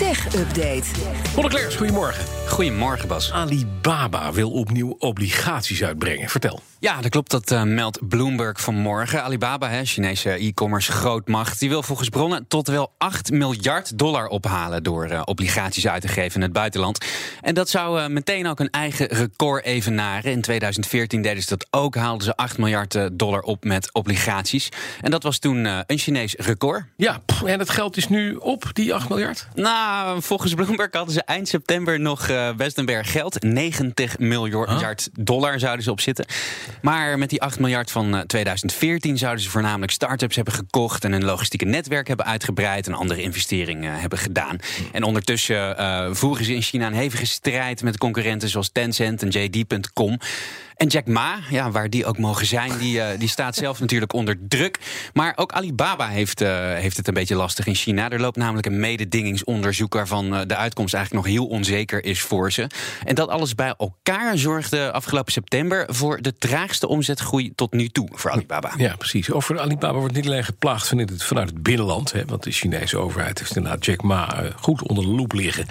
Tech Update. Leclerc, goedemorgen. Goedemorgen, Bas. Alibaba wil opnieuw obligaties uitbrengen. Vertel. Ja, dat klopt. Dat uh, meldt Bloomberg vanmorgen. Alibaba, hè, Chinese e-commerce grootmacht, die wil volgens bronnen tot wel 8 miljard dollar ophalen door uh, obligaties uit te geven in het buitenland. En dat zou uh, meteen ook een eigen record evenaren. In 2014 deden ze dat ook, haalden ze 8 miljard dollar op met obligaties. En dat was toen een Chinees record. Ja, en het geld is nu op, die 8 miljard? Nou, volgens Bloomberg hadden ze eind september nog best een berg geld. 90 miljard dollar zouden ze op zitten. Maar met die 8 miljard van 2014 zouden ze voornamelijk start-ups hebben gekocht en een logistieke netwerk hebben uitgebreid en andere investeringen hebben gedaan. En ondertussen uh, voeren ze in China een hevige strijd met concurrenten zoals Tencent en JD.com. En Jack Ma, ja, waar die ook mogen zijn, die, uh, die staat zelf natuurlijk onder druk. Maar ook Alibaba heeft, uh, heeft het een beetje lastig in China. Er loopt namelijk een mededingingsonderzoek waarvan uh, de uitkomst eigenlijk nog heel onzeker is voor ze. En dat alles bij elkaar zorgde afgelopen september voor de traagste omzetgroei tot nu toe voor Alibaba. Ja, precies. Over Alibaba wordt niet alleen geplaagd vanuit het, vanuit het binnenland. Hè, want de Chinese overheid heeft inderdaad Jack Ma goed onder de loep liggen.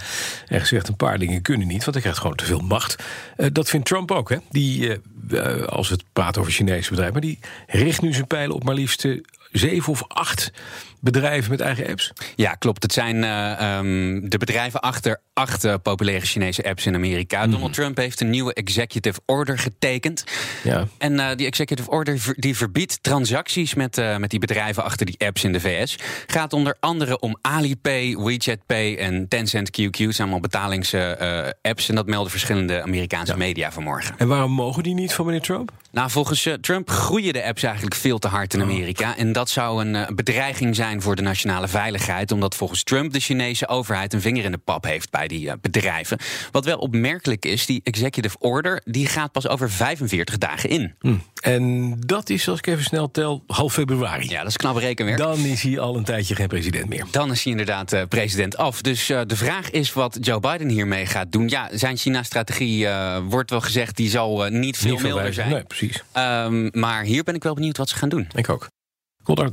En gezegd een paar dingen kunnen niet, want hij krijgt gewoon te veel macht. dat vindt Trump ook. Hè. Die als het praten over Chinese bedrijven, maar die richt nu zijn pijlen op maar liefst zeven of acht bedrijven met eigen apps? Ja, klopt. Het zijn uh, um, de bedrijven achter acht uh, populaire Chinese apps in Amerika. Mm. Donald Trump heeft een nieuwe executive order getekend. Ja. En uh, die executive order ver, die verbiedt transacties met, met die bedrijven achter die apps in de VS. Gaat onder andere om Alipay, WeChat Pay en Tencent QQ. zijn allemaal betalingsapps. en dat melden verschillende Amerikaanse ja. media vanmorgen. En waarom mogen die niet van meneer Trump? Nou, volgens Trump groeien de apps eigenlijk veel te hard in Amerika. Oh. En dat zou een bedreiging zijn voor de nationale veiligheid. Omdat volgens Trump de Chinese overheid een vinger in de pap heeft bij die uh, bedrijven. Wat wel opmerkelijk is, die executive order die gaat pas over 45 dagen in. Hm. En dat is, als ik even snel tel, half februari. Ja, dat is knap rekenwerk. Dan is hij al een tijdje geen president meer. Dan is hij inderdaad uh, president af. Dus uh, de vraag is wat Joe Biden hiermee gaat doen. Ja, zijn China-strategie wordt wel gezegd, die zal niet veel milder zijn. Nee, precies. Um, maar hier ben ik wel benieuwd wat ze gaan doen. Ik ook.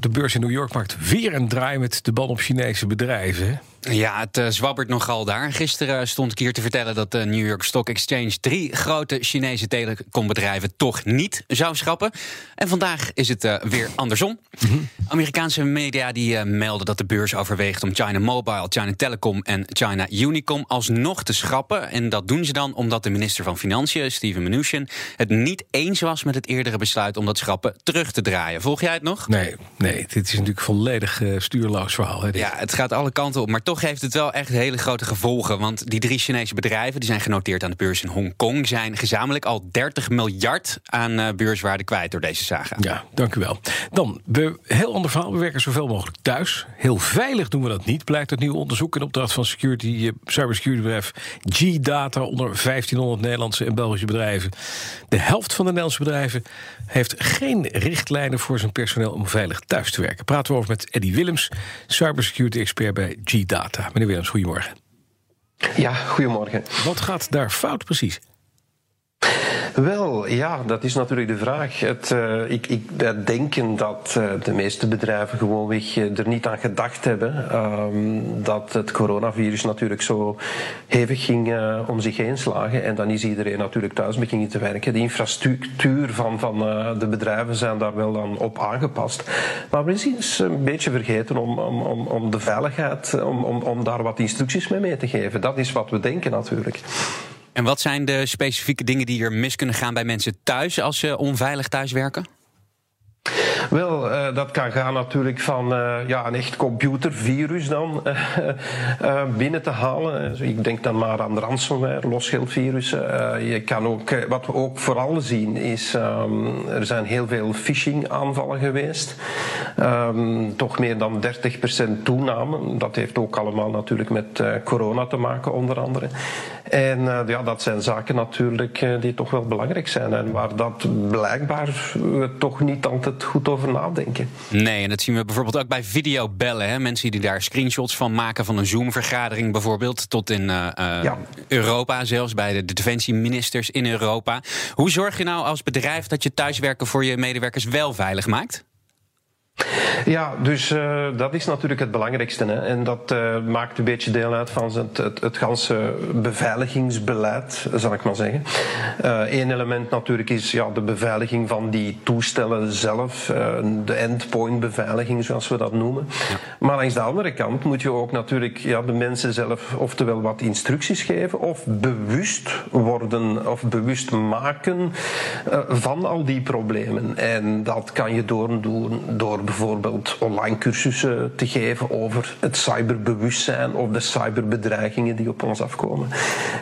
De beurs in New York maakt weer een draai met de bal op Chinese bedrijven. Ja, het uh, zwabbert nogal daar. Gisteren stond ik hier te vertellen dat de New York Stock Exchange drie grote Chinese telecombedrijven toch niet zou schrappen. En vandaag is het uh, weer andersom. Mm -hmm. Amerikaanse media die uh, melden dat de beurs overweegt om China Mobile, China Telecom en China Unicom alsnog te schrappen. En dat doen ze dan omdat de minister van Financiën, Steven Mnuchin, het niet eens was met het eerdere besluit om dat schrappen terug te draaien. Volg jij het nog? Nee, nee dit is natuurlijk volledig stuurloos verhaal. Hè. Ja, het gaat alle kanten op, maar toch heeft het wel echt hele grote gevolgen. Want die drie Chinese bedrijven die zijn genoteerd aan de beurs in Hongkong... zijn gezamenlijk al 30 miljard aan uh, beurswaarde kwijt door deze saga. Ja, dank u wel. Dan, we, heel ander verhaal. We werken zoveel mogelijk thuis. Heel veilig doen we dat niet, blijkt uit nieuw onderzoek... in opdracht van security, uh, cybersecurity bedrijf G-Data... onder 1500 Nederlandse en Belgische bedrijven. De helft van de Nederlandse bedrijven heeft geen richtlijnen... voor zijn personeel om veilig thuis te werken. Praten we over met Eddie Willems, cybersecurity-expert bij G-Data. Meneer Willems, goedemorgen. Ja, goedemorgen. Wat gaat daar fout precies? Wel, ja, dat is natuurlijk de vraag. Het, uh, ik, ik denken dat uh, de meeste bedrijven gewoonweg uh, er niet aan gedacht hebben um, dat het coronavirus natuurlijk zo hevig ging om zich heen slagen. En dan is iedereen natuurlijk thuis beginnen te werken. De infrastructuur van, van de bedrijven zijn daar wel dan op aangepast. Maar we zijn een beetje vergeten om, om, om, om de veiligheid, om, om, om daar wat instructies mee mee te geven. Dat is wat we denken natuurlijk. En wat zijn de specifieke dingen die er mis kunnen gaan bij mensen thuis als ze onveilig thuis werken? Wel, uh, dat kan gaan natuurlijk van uh, ja, een echt computervirus dan uh, binnen te halen. Ik denk dan maar aan ransomware, losgeldvirussen. je kan ook, wat we ook vooral zien is, um, er zijn heel veel phishing aanvallen geweest. Um, toch meer dan 30% toename. Dat heeft ook allemaal natuurlijk met corona te maken onder andere. En ja, dat zijn zaken natuurlijk die toch wel belangrijk zijn. En waar dat blijkbaar toch niet altijd goed over over nadenken. Nee, en dat zien we bijvoorbeeld ook bij videobellen. Hè? Mensen die daar screenshots van maken van een Zoom-vergadering bijvoorbeeld. Tot in uh, ja. Europa, zelfs bij de, de defensieministers in Europa. Hoe zorg je nou als bedrijf dat je thuiswerken voor je medewerkers wel veilig maakt? Ja, dus uh, dat is natuurlijk het belangrijkste. Hè. En dat uh, maakt een beetje deel uit van het, het, het ganse beveiligingsbeleid, zal ik maar zeggen. Eén uh, element natuurlijk is ja, de beveiliging van die toestellen zelf. de endpoint beveiliging, zoals we dat noemen. Ja. Maar langs de andere kant moet je ook natuurlijk ja, de mensen zelf oftewel wat instructies geven of bewust worden of bewust maken van al die problemen. En dat kan je door, doen door bijvoorbeeld online cursussen te geven over het cyberbewustzijn of de cyberbedreigingen die op ons afkomen.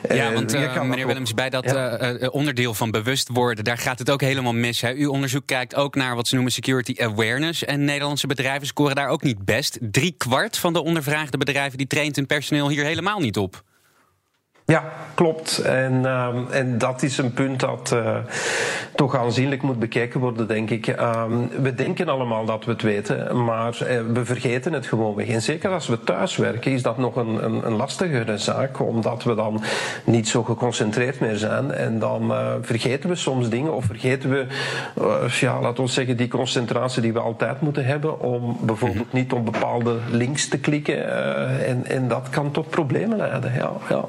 Ja, want uh, meneer Willems, bij dat ja. uh, onderdeel van bewust worden, daar gaat het ook helemaal mis. Hè? Uw onderzoek kijkt ook naar wat ze noemen security awareness. En Nederlandse bedrijven scoren daar ook niet best. Drie kwart van de ondervraagde bedrijven die traint hun personeel hier helemaal niet op. Ja, klopt. En, uh, en dat is een punt dat uh, toch aanzienlijk moet bekeken worden, denk ik. Uh, we denken allemaal dat we het weten, maar uh, we vergeten het gewoon weg. En zeker als we thuis werken, is dat nog een, een, een lastigere zaak, omdat we dan niet zo geconcentreerd meer zijn. En dan vergeten we soms dingen, of vergeten we, ja, laten we zeggen, die concentratie die we altijd moeten hebben, om bijvoorbeeld niet op bepaalde links te klikken. en, en dat kan tot problemen leiden. Ja, ja.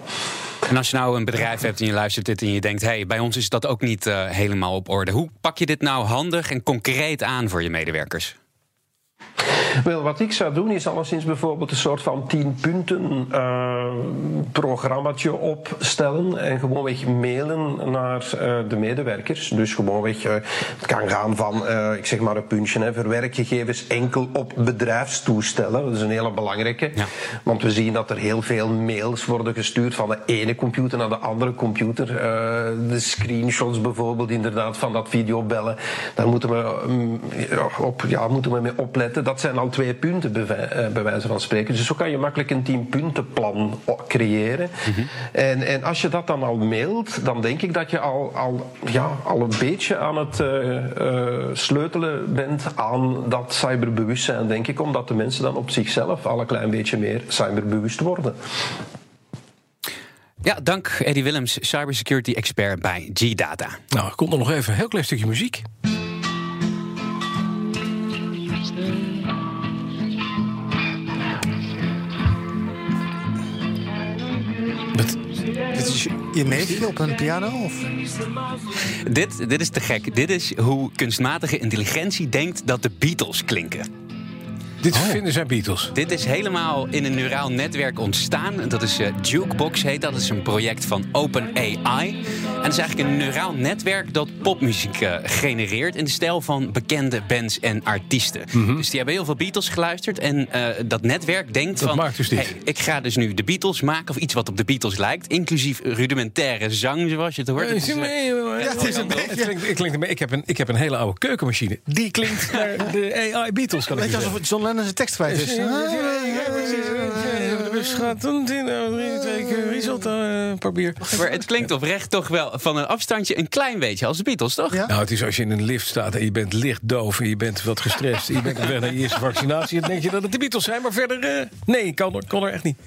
En als je nou een bedrijf hebt en je luistert dit en je denkt: hé, hey, bij ons is dat ook niet uh, helemaal op orde. Hoe pak je dit nou handig en concreet aan voor je medewerkers? Wel, wat ik zou doen is alleszins bijvoorbeeld een soort van tien punten uh, programmaatje opstellen en gewoonweg mailen naar uh, de medewerkers. Dus gewoonweg, uh, het kan gaan van, ik zeg maar een puntje, hè, verwerk gegevens enkel op bedrijfstoestellen. Dat is een hele belangrijke. Ja. Want we zien dat er heel veel mails worden gestuurd van de ene computer naar de andere computer. de screenshots bijvoorbeeld inderdaad van dat videobellen. Daar moeten we, um, op, ja, moeten we mee opletten. Dat zijn al twee punten, bij wijze van spreken. Dus zo kan je makkelijk een tienpuntenplan creëren. Mm -hmm. en, en als je dat dan al mailt, dan denk ik dat je al, al, ja, al een beetje aan het uh, uh, sleutelen bent aan dat cyberbewustzijn, denk ik. Omdat de mensen dan op zichzelf al een klein beetje meer cyberbewust worden. Ja, dank Eddie Willems, cybersecurity expert bij G-Data. Nou, er komt er nog even een heel klein stukje muziek. Is je neefje op een piano? Of? Dit, dit is te gek. Dit is hoe kunstmatige intelligentie denkt dat de Beatles klinken. Dit oh. vinden zij Beatles. Dit is helemaal in een neuraal netwerk ontstaan. Dat is uh, Jukebox heet dat. Dat is een project van OpenAI. En dat is eigenlijk een neuraal netwerk dat popmuziek uh, genereert... in de stijl van bekende bands en artiesten. Mm -hmm. Dus die hebben heel veel Beatles geluisterd. En uh, dat netwerk denkt dat van... Maakt dus dit. Hey, ik ga dus nu de Beatles maken of iets wat op de Beatles lijkt. Inclusief rudimentaire zang, zoals je het hoort. Het is, ja, het is een beetje... Ik, heb een, ik heb een hele oude keukenmachine. Die klinkt naar de AI Beatles. Kan Weet je alsof het John Lennon zijn tekst kwijt is. De bus gaat toen twee keer risotto, papier. Maar het klinkt oprecht toch wel van een afstandje een klein beetje als de Beatles, toch? Ja? Nou, het is als je in een lift staat en je bent licht doof en je bent wat gestrest. en je bent weg naar je eerste vaccinatie. Dan denk je dat het de Beatles zijn, maar verder, uh, nee, kan, kan er echt niet.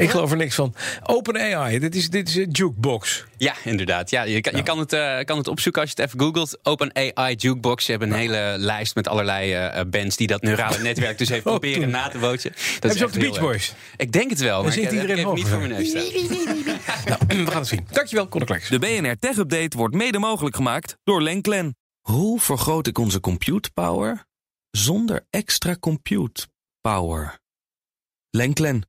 Ik geloof er niks van. OpenAI, dit is, dit is een jukebox. Ja, inderdaad. Ja, je kan, je kan, het, uh, kan het opzoeken als je het even googelt. OpenAI Jukebox. Ze hebben een hele lijst met allerlei uh, bands die dat neurale netwerk dus heeft proberen na te bootsen. Dat Hebben ze ook de Beach Boys? Ik denk het wel, maar ik, iedereen ik niet voor mijn neus nou, we gaan het zien. Dankjewel, Conor. De BNR Tech Update wordt mede mogelijk gemaakt door Lenklen. Hoe vergroot ik onze compute power zonder extra compute power? Lenklen.